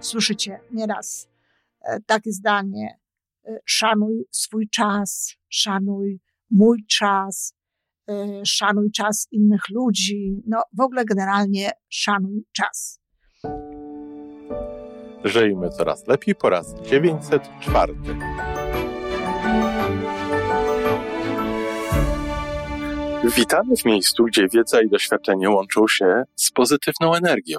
słyszycie nieraz e, takie zdanie: e, szanuj swój czas, szanuj mój czas, e, szanuj czas innych ludzi. No, w ogóle generalnie szanuj czas. Żyjmy coraz lepiej po raz 904. Witamy w miejscu, gdzie wiedza i doświadczenie łączą się z pozytywną energią.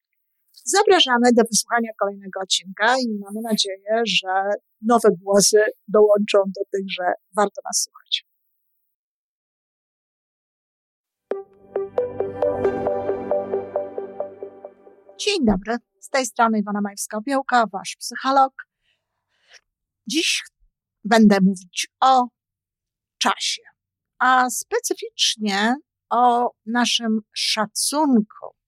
Zapraszamy do wysłuchania kolejnego odcinka i mamy nadzieję, że nowe głosy dołączą do tych, że warto nas słuchać. Dzień dobry, z tej strony Iwona Majewska-Opiełka, wasz psycholog. Dziś będę mówić o czasie, a specyficznie o naszym szacunku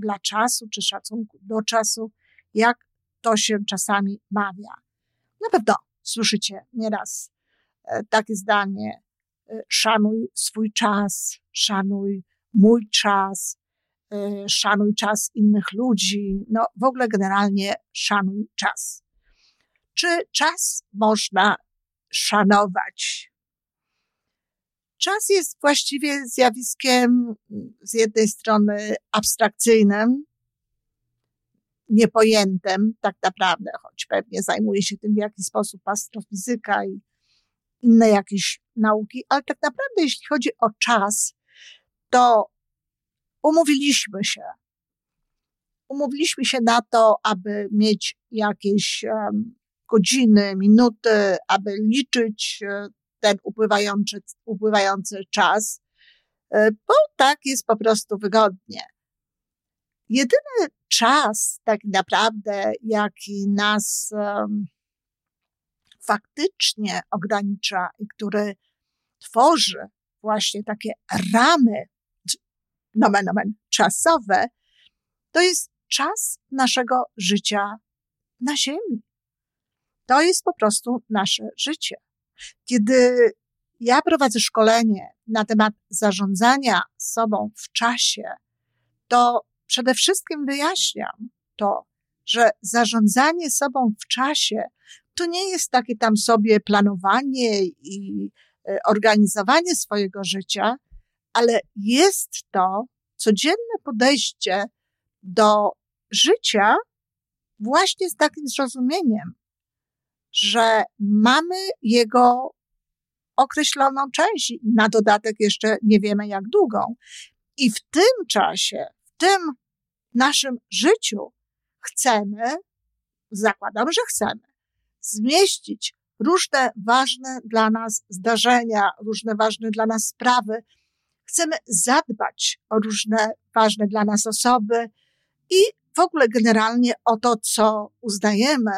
dla czasu, czy szacunku do czasu, jak to się czasami mawia. Na pewno słyszycie nieraz e, takie zdanie: e, szanuj swój czas, szanuj mój czas, e, szanuj czas innych ludzi. No, w ogóle generalnie szanuj czas. Czy czas można szanować? Czas jest właściwie zjawiskiem z jednej strony abstrakcyjnym, niepojętym tak naprawdę, choć pewnie zajmuje się tym w jakiś sposób astrofizyka i inne jakieś nauki, ale tak naprawdę jeśli chodzi o czas, to umówiliśmy się. Umówiliśmy się na to, aby mieć jakieś um, godziny, minuty, aby liczyć e, ten upływający, upływający czas, e, bo tak jest po prostu wygodnie. Jedyny czas, tak naprawdę, jaki nas um, faktycznie ogranicza i który tworzy właśnie takie ramy, nomen, nomen, czasowe, to jest czas naszego życia na Ziemi. To jest po prostu nasze życie. Kiedy ja prowadzę szkolenie na temat zarządzania sobą w czasie, to przede wszystkim wyjaśniam to, że zarządzanie sobą w czasie to nie jest takie tam sobie planowanie i e, organizowanie swojego życia, ale jest to codzienne podejście do życia właśnie z takim zrozumieniem, że mamy jego określoną część, na dodatek jeszcze nie wiemy jak długą. I w tym czasie, w tym naszym życiu chcemy, zakładam, że chcemy, zmieścić różne ważne dla nas zdarzenia, różne ważne dla nas sprawy. Chcemy zadbać o różne ważne dla nas osoby i w ogóle generalnie o to, co uznajemy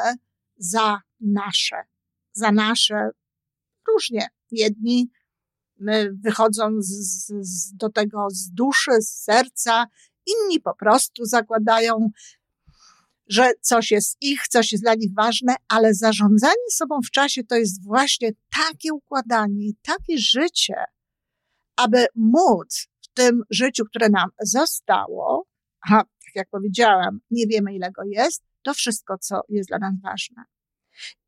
za nasze, za nasze różnie. Jedni wychodzą z, z, do tego z duszy, z serca, inni po prostu zakładają, że coś jest ich, coś jest dla nich ważne, ale zarządzanie sobą w czasie to jest właśnie takie układanie takie życie, aby móc w tym życiu, które nam zostało, a tak jak powiedziałam, nie wiemy ile go jest, to wszystko, co jest dla nas ważne.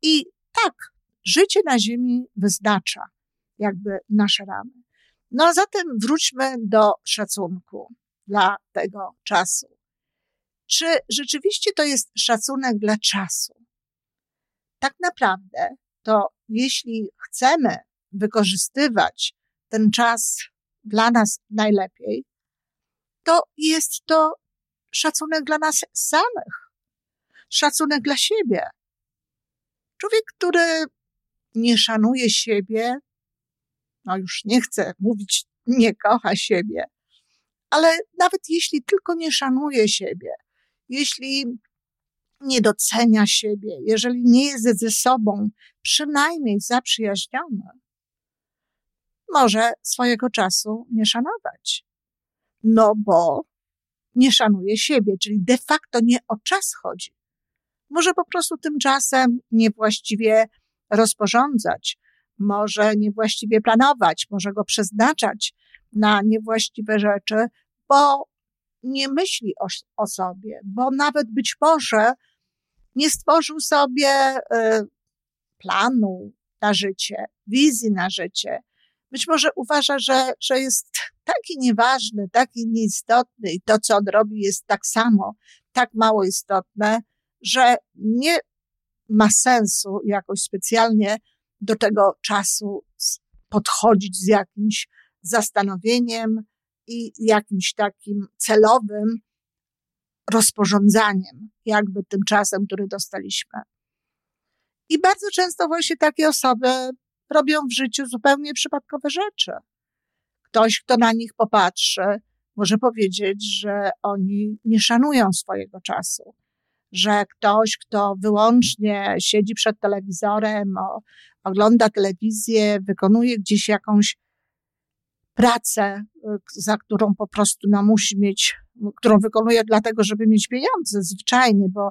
I tak, życie na Ziemi wyznacza jakby nasze ramy. No a zatem wróćmy do szacunku dla tego czasu. Czy rzeczywiście to jest szacunek dla czasu? Tak naprawdę to jeśli chcemy wykorzystywać ten czas dla nas najlepiej, to jest to szacunek dla nas samych, szacunek dla siebie, Człowiek, który nie szanuje siebie, no już nie chcę mówić, nie kocha siebie, ale nawet jeśli tylko nie szanuje siebie, jeśli nie docenia siebie, jeżeli nie jest ze sobą przynajmniej zaprzyjaźniony, może swojego czasu nie szanować. No bo nie szanuje siebie, czyli de facto nie o czas chodzi. Może po prostu tymczasem niewłaściwie rozporządzać, może niewłaściwie planować, może go przeznaczać na niewłaściwe rzeczy, bo nie myśli o, o sobie, bo nawet być może nie stworzył sobie y, planu na życie, wizji na życie. Być może uważa, że, że jest taki nieważny, taki nieistotny i to, co on robi, jest tak samo, tak mało istotne, że nie ma sensu jakoś specjalnie do tego czasu podchodzić z jakimś zastanowieniem i jakimś takim celowym rozporządzaniem, jakby tym czasem, który dostaliśmy. I bardzo często właśnie takie osoby robią w życiu zupełnie przypadkowe rzeczy. Ktoś, kto na nich popatrzy, może powiedzieć, że oni nie szanują swojego czasu, że ktoś, kto wyłącznie siedzi przed telewizorem, ogląda telewizję, wykonuje gdzieś jakąś pracę, za którą po prostu no, musi mieć, którą wykonuje dlatego, żeby mieć pieniądze, zwyczajnie, bo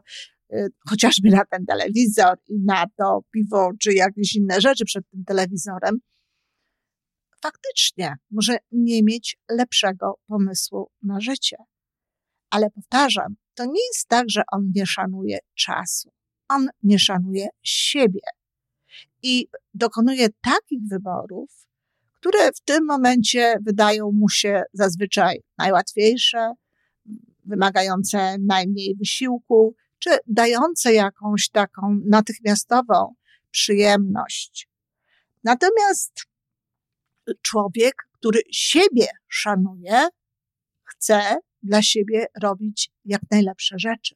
y, chociażby na ten telewizor i na to piwo, czy jakieś inne rzeczy przed tym telewizorem, faktycznie może nie mieć lepszego pomysłu na życie. Ale powtarzam, to nie jest tak, że on nie szanuje czasu. On nie szanuje siebie i dokonuje takich wyborów, które w tym momencie wydają mu się zazwyczaj najłatwiejsze, wymagające najmniej wysiłku, czy dające jakąś taką natychmiastową przyjemność. Natomiast człowiek, który siebie szanuje, chce dla siebie robić jak najlepsze rzeczy.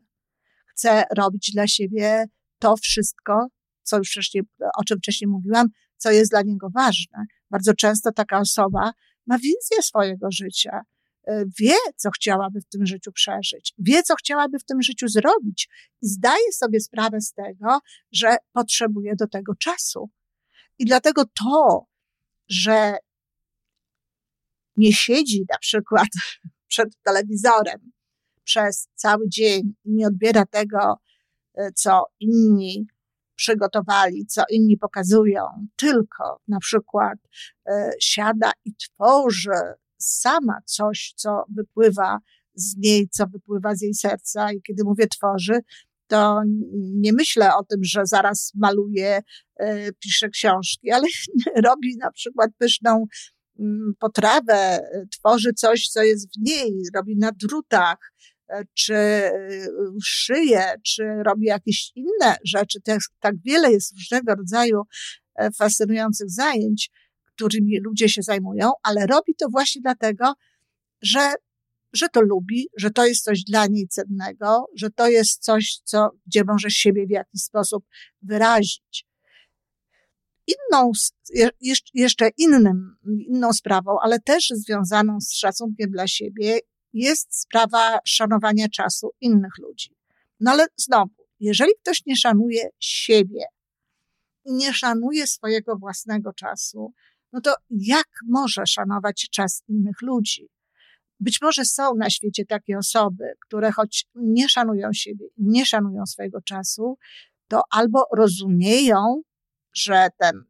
Chce robić dla siebie to wszystko, co już wcześniej, o czym wcześniej mówiłam, co jest dla niego ważne. Bardzo często taka osoba ma wizję swojego życia, e, wie, co chciałaby w tym życiu przeżyć, wie, co chciałaby w tym życiu zrobić i zdaje sobie sprawę z tego, że potrzebuje do tego czasu. I dlatego to, że nie siedzi na przykład przed telewizorem przez cały dzień i nie odbiera tego, e, co inni przygotowali, co inni pokazują, tylko na przykład e, siada i tworzy sama coś, co wypływa z niej, co wypływa z jej serca. I kiedy mówię tworzy, to nie myślę o tym, że zaraz maluje, e, pisze książki, ale robi na przykład pyszną potrawę, tworzy coś, co jest w niej, robi na drutach, czy y, szyje, czy robi jakieś inne rzeczy. Tak, tak wiele jest różnego rodzaju e, fascynujących zajęć, którymi ludzie się zajmują, ale robi to właśnie dlatego, że, że to lubi, że to jest coś dla niej cennego, że to jest coś, co, gdzie może siebie w jakiś sposób wyrazić. Inną, jeszcze innym, inną sprawą, ale też związaną z szacunkiem dla siebie jest sprawa szanowania czasu innych ludzi. No ale znowu, jeżeli ktoś nie szanuje siebie i nie szanuje swojego własnego czasu, no to jak może szanować czas innych ludzi? Być może są na świecie takie osoby, które choć nie szanują siebie, nie szanują swojego czasu, to albo rozumieją, że ten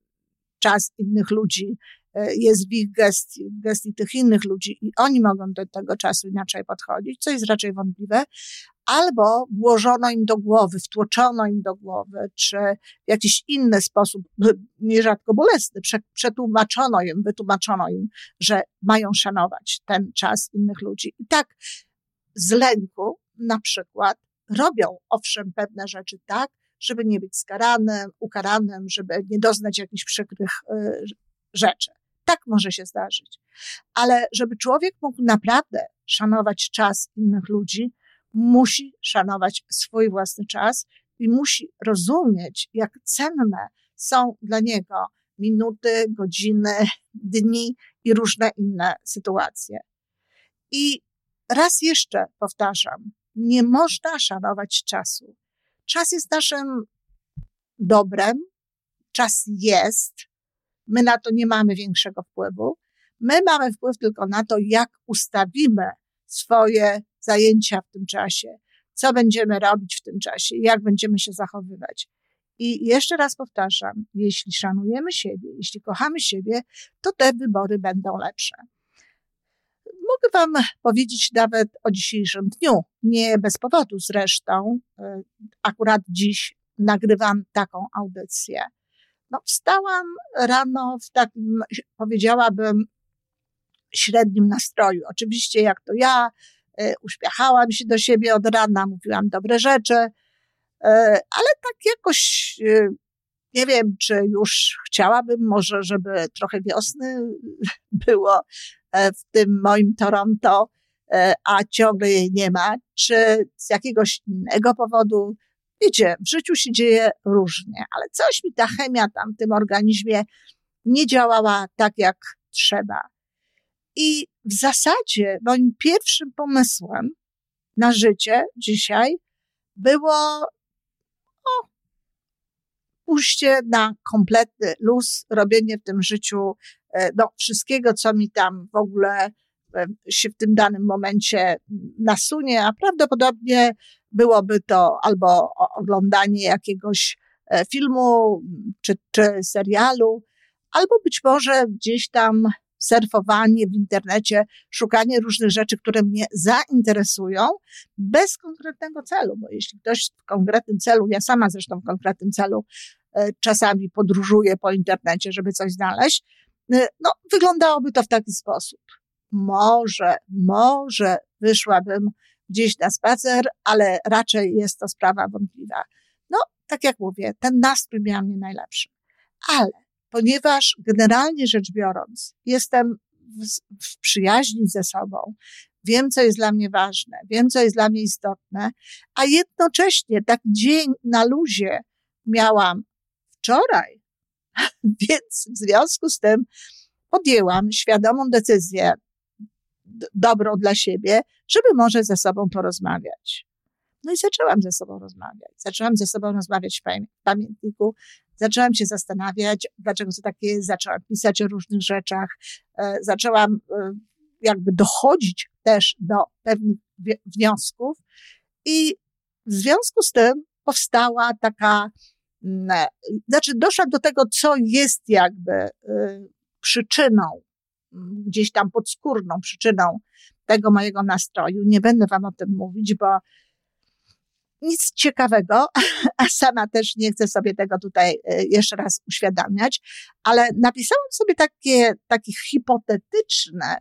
czas innych ludzi E, jest w ich gestii, w gestii tych innych ludzi i oni mogą do tego czasu inaczej podchodzić, co jest raczej wątpliwe, albo włożono im do głowy, wtłoczono im do głowy, czy w jakiś inny sposób, nierzadko bolesny, przetłumaczono im, wytłumaczono im, że mają szanować ten czas innych ludzi. I tak z lęku na przykład robią owszem pewne rzeczy tak, żeby nie być skaranym, ukaranym, żeby nie doznać jakichś przykrych y, rzeczy. Tak może się zdarzyć. Ale żeby człowiek mógł naprawdę szanować czas innych ludzi, musi szanować swój własny czas i musi rozumieć, jak cenne są dla niego minuty, godziny, dni i różne inne sytuacje. I raz jeszcze powtarzam, nie można szanować czasu, czas jest naszym dobrem, czas jest, my na to nie mamy większego wpływu. My mamy wpływ tylko na to, jak ustawimy swoje zajęcia w tym czasie, co będziemy robić w tym czasie, jak będziemy się zachowywać. I jeszcze raz powtarzam, jeśli szanujemy siebie, jeśli kochamy siebie, to te wybory będą lepsze. Mogę Wam powiedzieć nawet o dzisiejszym dniu, nie bez powodu zresztą. E, akurat dziś nagrywam taką audycję. No, wstałam rano w takim, powiedziałabym, średnim nastroju. Oczywiście, jak to ja, e, uśmiechałam się do siebie od rana, mówiłam dobre rzeczy, e, ale tak jakoś nie wiem, czy już chciałabym może, żeby trochę wiosny było w tym moim Toronto, e, a ciągle jej nie ma, czy z jakiegoś innego powodu. Wiecie, w życiu się dzieje różnie, ale coś mi ta chemia tam w tym organizmie nie działała tak, jak trzeba. I w zasadzie moim pierwszym pomysłem na życie dzisiaj było o, pójście na kompletny luz, robienie w tym życiu E, no, wszystkiego, co mi tam w ogóle e, się w tym danym momencie nasunie, a prawdopodobnie byłoby to albo oglądanie jakiegoś e, filmu czy, czy serialu, albo być może gdzieś tam surfowanie w internecie, szukanie różnych rzeczy, które mnie zainteresują, bez konkretnego celu, bo jeśli ktoś w konkretnym celu, ja sama zresztą w konkretnym celu czasami podróżuję po internecie, żeby coś znaleźć, no, wyglądałoby to w taki sposób. Może, może wyszłabym gdzieś na spacer, ale raczej jest to sprawa wątpliwa. No, tak jak mówię, ten nastrój miał mnie najlepszy. Ale ponieważ generalnie rzecz biorąc, jestem w, w przyjaźni ze sobą, wiem, co jest dla mnie ważne, wiem, co jest dla mnie istotne, a jednocześnie tak dzień na luzie miałam wczoraj, Więc w związku z tym podjęłam świadomą decyzję, dobrą dla siebie, żeby może ze sobą porozmawiać. No i zaczęłam ze sobą rozmawiać. Zaczęłam ze sobą rozmawiać w pamiętniku. Zaczęłam się zastanawiać, dlaczego to takie jest. Zaczęłam pisać o różnych rzeczach. E, zaczęłam e, jakby dochodzić też do pewnych wniosków. I w związku z tym powstała taka znaczy doszłam do tego, co jest jakby y, przyczyną, mm, gdzieś tam podskórną przyczyną tego mojego nastroju. Nie będę wam o tym mówić, bo nic ciekawego, a sama też nie chcę sobie tego tutaj y, jeszcze raz uświadamiać, ale napisałam sobie takie, takie hipotetyczne,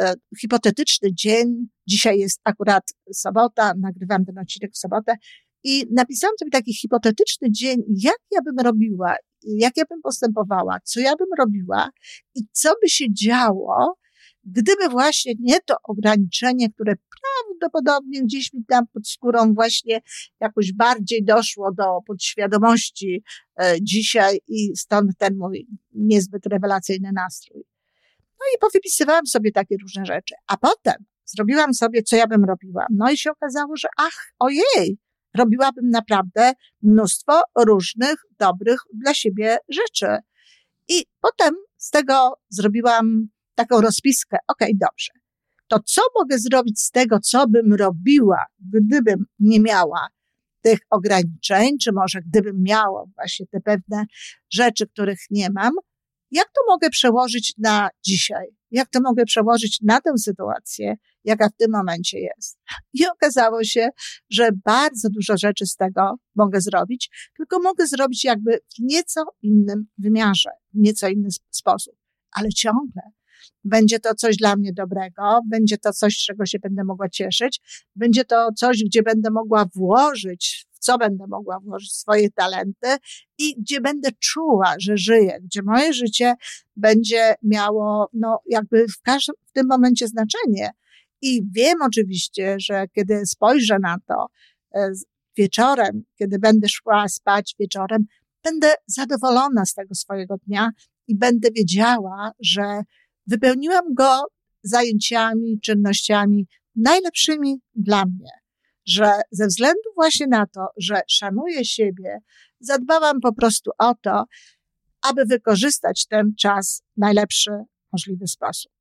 y, hipotetyczny dzień. Dzisiaj jest akurat sobota, nagrywam ten odcinek w sobotę i napisałam sobie taki hipotetyczny dzień, jak ja bym robiła, jak ja bym postępowała, co ja bym robiła i co by się działo, gdyby właśnie nie to ograniczenie, które prawdopodobnie gdzieś mi tam pod skórą właśnie jakoś bardziej doszło do podświadomości e, dzisiaj i stąd ten mój niezbyt rewelacyjny nastrój. No i powypisywałam sobie takie różne rzeczy. A potem zrobiłam sobie, co ja bym robiła. No i się okazało, że ach, ojej, robiłabym naprawdę mnóstwo różnych, dobrych dla siebie rzeczy. I potem z tego zrobiłam taką rozpiskę. Okej, okay, dobrze. To co mogę zrobić z tego, co bym robiła, gdybym nie miała tych ograniczeń, czy może gdybym miała właśnie te pewne rzeczy, których nie mam, jak to mogę przełożyć na dzisiaj? Jak to mogę przełożyć na tę sytuację, jaka w tym momencie jest? I okazało się, że bardzo dużo rzeczy z tego mogę zrobić, tylko mogę zrobić jakby w nieco innym wymiarze, w nieco inny sposób, ale ciągle będzie to coś dla mnie dobrego, będzie to coś, czego się będę mogła cieszyć, będzie to coś, gdzie będę mogła włożyć co będę mogła włożyć swoje talenty i gdzie będę czuła, że żyję, gdzie moje życie będzie miało, no, jakby w każdym, w tym momencie znaczenie. I wiem oczywiście, że kiedy spojrzę na to e, wieczorem, kiedy będę szła spać wieczorem, będę zadowolona z tego swojego dnia i będę wiedziała, że wypełniłam go zajęciami, czynnościami najlepszymi dla mnie że ze względu właśnie na to, że szanuję siebie, zadbałam po prostu o to, aby wykorzystać ten czas w najlepszy możliwy sposób.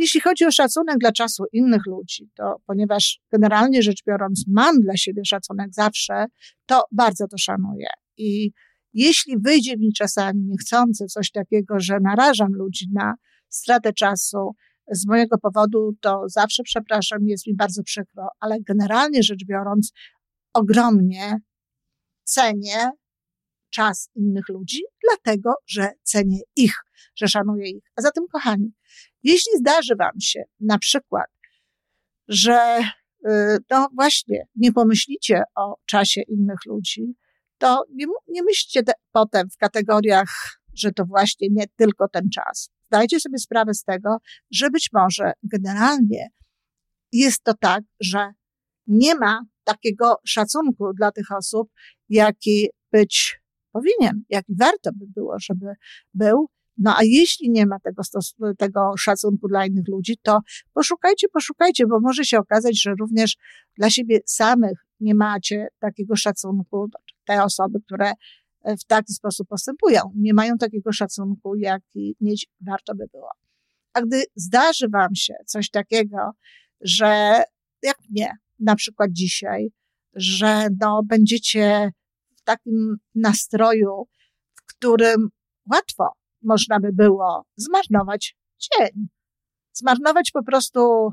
Jeśli chodzi o szacunek dla czasu innych ludzi, to ponieważ generalnie rzecz biorąc mam dla siebie szacunek zawsze, to bardzo to szanuję. I jeśli wyjdzie mi czasami niechcący coś takiego, że narażam ludzi na stratę czasu z mojego powodu, to zawsze przepraszam, jest mi bardzo przykro, ale generalnie rzecz biorąc, ogromnie cenię czas innych ludzi, dlatego że cenię ich, że szanuję ich. A zatem, kochani, jeśli zdarzy Wam się na przykład, że no właśnie nie pomyślicie o czasie innych ludzi, to nie, nie myślcie te, potem w kategoriach, że to właśnie nie tylko ten czas. Zdajcie sobie sprawę z tego, że być może generalnie jest to tak, że nie ma takiego szacunku dla tych osób, jaki być powinien, jaki warto by było, żeby był. No a jeśli nie ma tego, tego szacunku dla innych ludzi, to poszukajcie, poszukajcie, bo może się okazać, że również dla siebie samych nie macie takiego szacunku. Te osoby, które e, w taki sposób postępują, nie mają takiego szacunku, jaki mieć warto by było. A gdy zdarzy wam się coś takiego, że jak mnie, na przykład dzisiaj, że no, będziecie w takim nastroju, w którym łatwo można by było zmarnować dzień. Zmarnować po prostu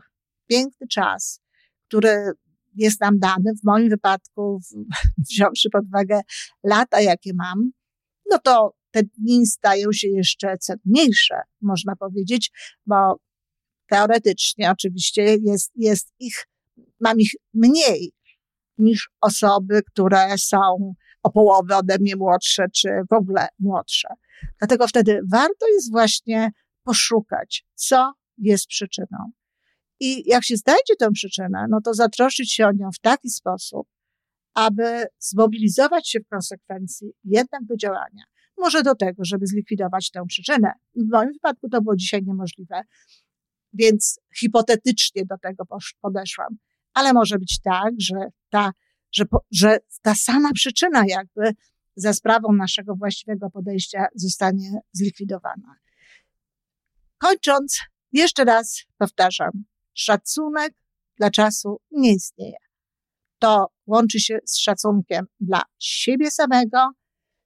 piękny czas, który jest nam dany, w moim wypadku, wziąwszy pod uwagę lata, jakie mam, no to te dni stają się jeszcze cenniejsze, można powiedzieć, bo teoretycznie oczywiście jest, jest ich, mam ich mniej niż osoby, które są o połowę ode mnie młodsze, czy w ogóle młodsze. Dlatego wtedy warto jest właśnie poszukać, co jest przyczyną. I jak się znajdzie tę przyczynę, no to zatroszczyć się o nią w taki sposób, aby zmobilizować się w konsekwencji jednak do działania. Może do tego, żeby zlikwidować tę przyczynę. W moim wypadku to było dzisiaj niemożliwe, więc hipotetycznie do tego podeszłam. Ale może być tak, że ta, że, że ta sama przyczyna jakby za sprawą naszego właściwego podejścia zostanie zlikwidowana. Kończąc, jeszcze raz powtarzam, szacunek dla czasu nie istnieje. To łączy się z szacunkiem dla siebie samego,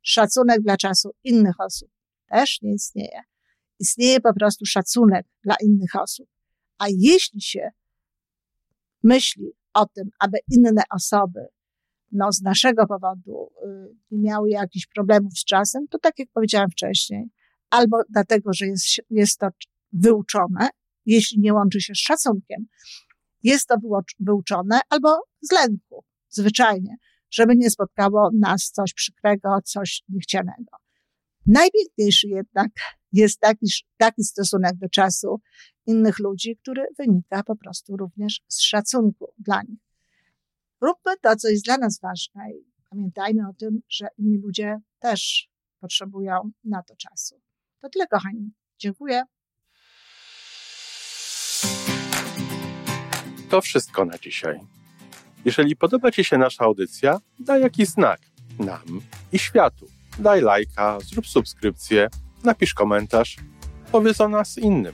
szacunek dla czasu innych osób też nie istnieje. Istnieje po prostu szacunek dla innych osób. A jeśli się myśli o tym, aby inne osoby no, z naszego powodu y, miały jakichś problemów z czasem, to tak jak powiedziałam wcześniej, albo dlatego, że jest, jest to wyuczone, jeśli nie łączy się z szacunkiem, jest to wyuczone albo z lęku, zwyczajnie, żeby nie spotkało nas coś przykrego, coś niechcianego. Najpiękniejszy jednak jest taki, taki stosunek do czasu innych ludzi, który wynika po prostu również z szacunku dla nich. Róbmy to, co jest dla nas ważne i pamiętajmy o tym, że inni ludzie też potrzebują na to czasu. To tyle, kochani. Dziękuję. To wszystko na dzisiaj. Jeżeli podoba Ci się nasza audycja, daj jakiś znak nam i światu. Daj lajka, zrób subskrypcję, napisz komentarz, powiedz o nas innym.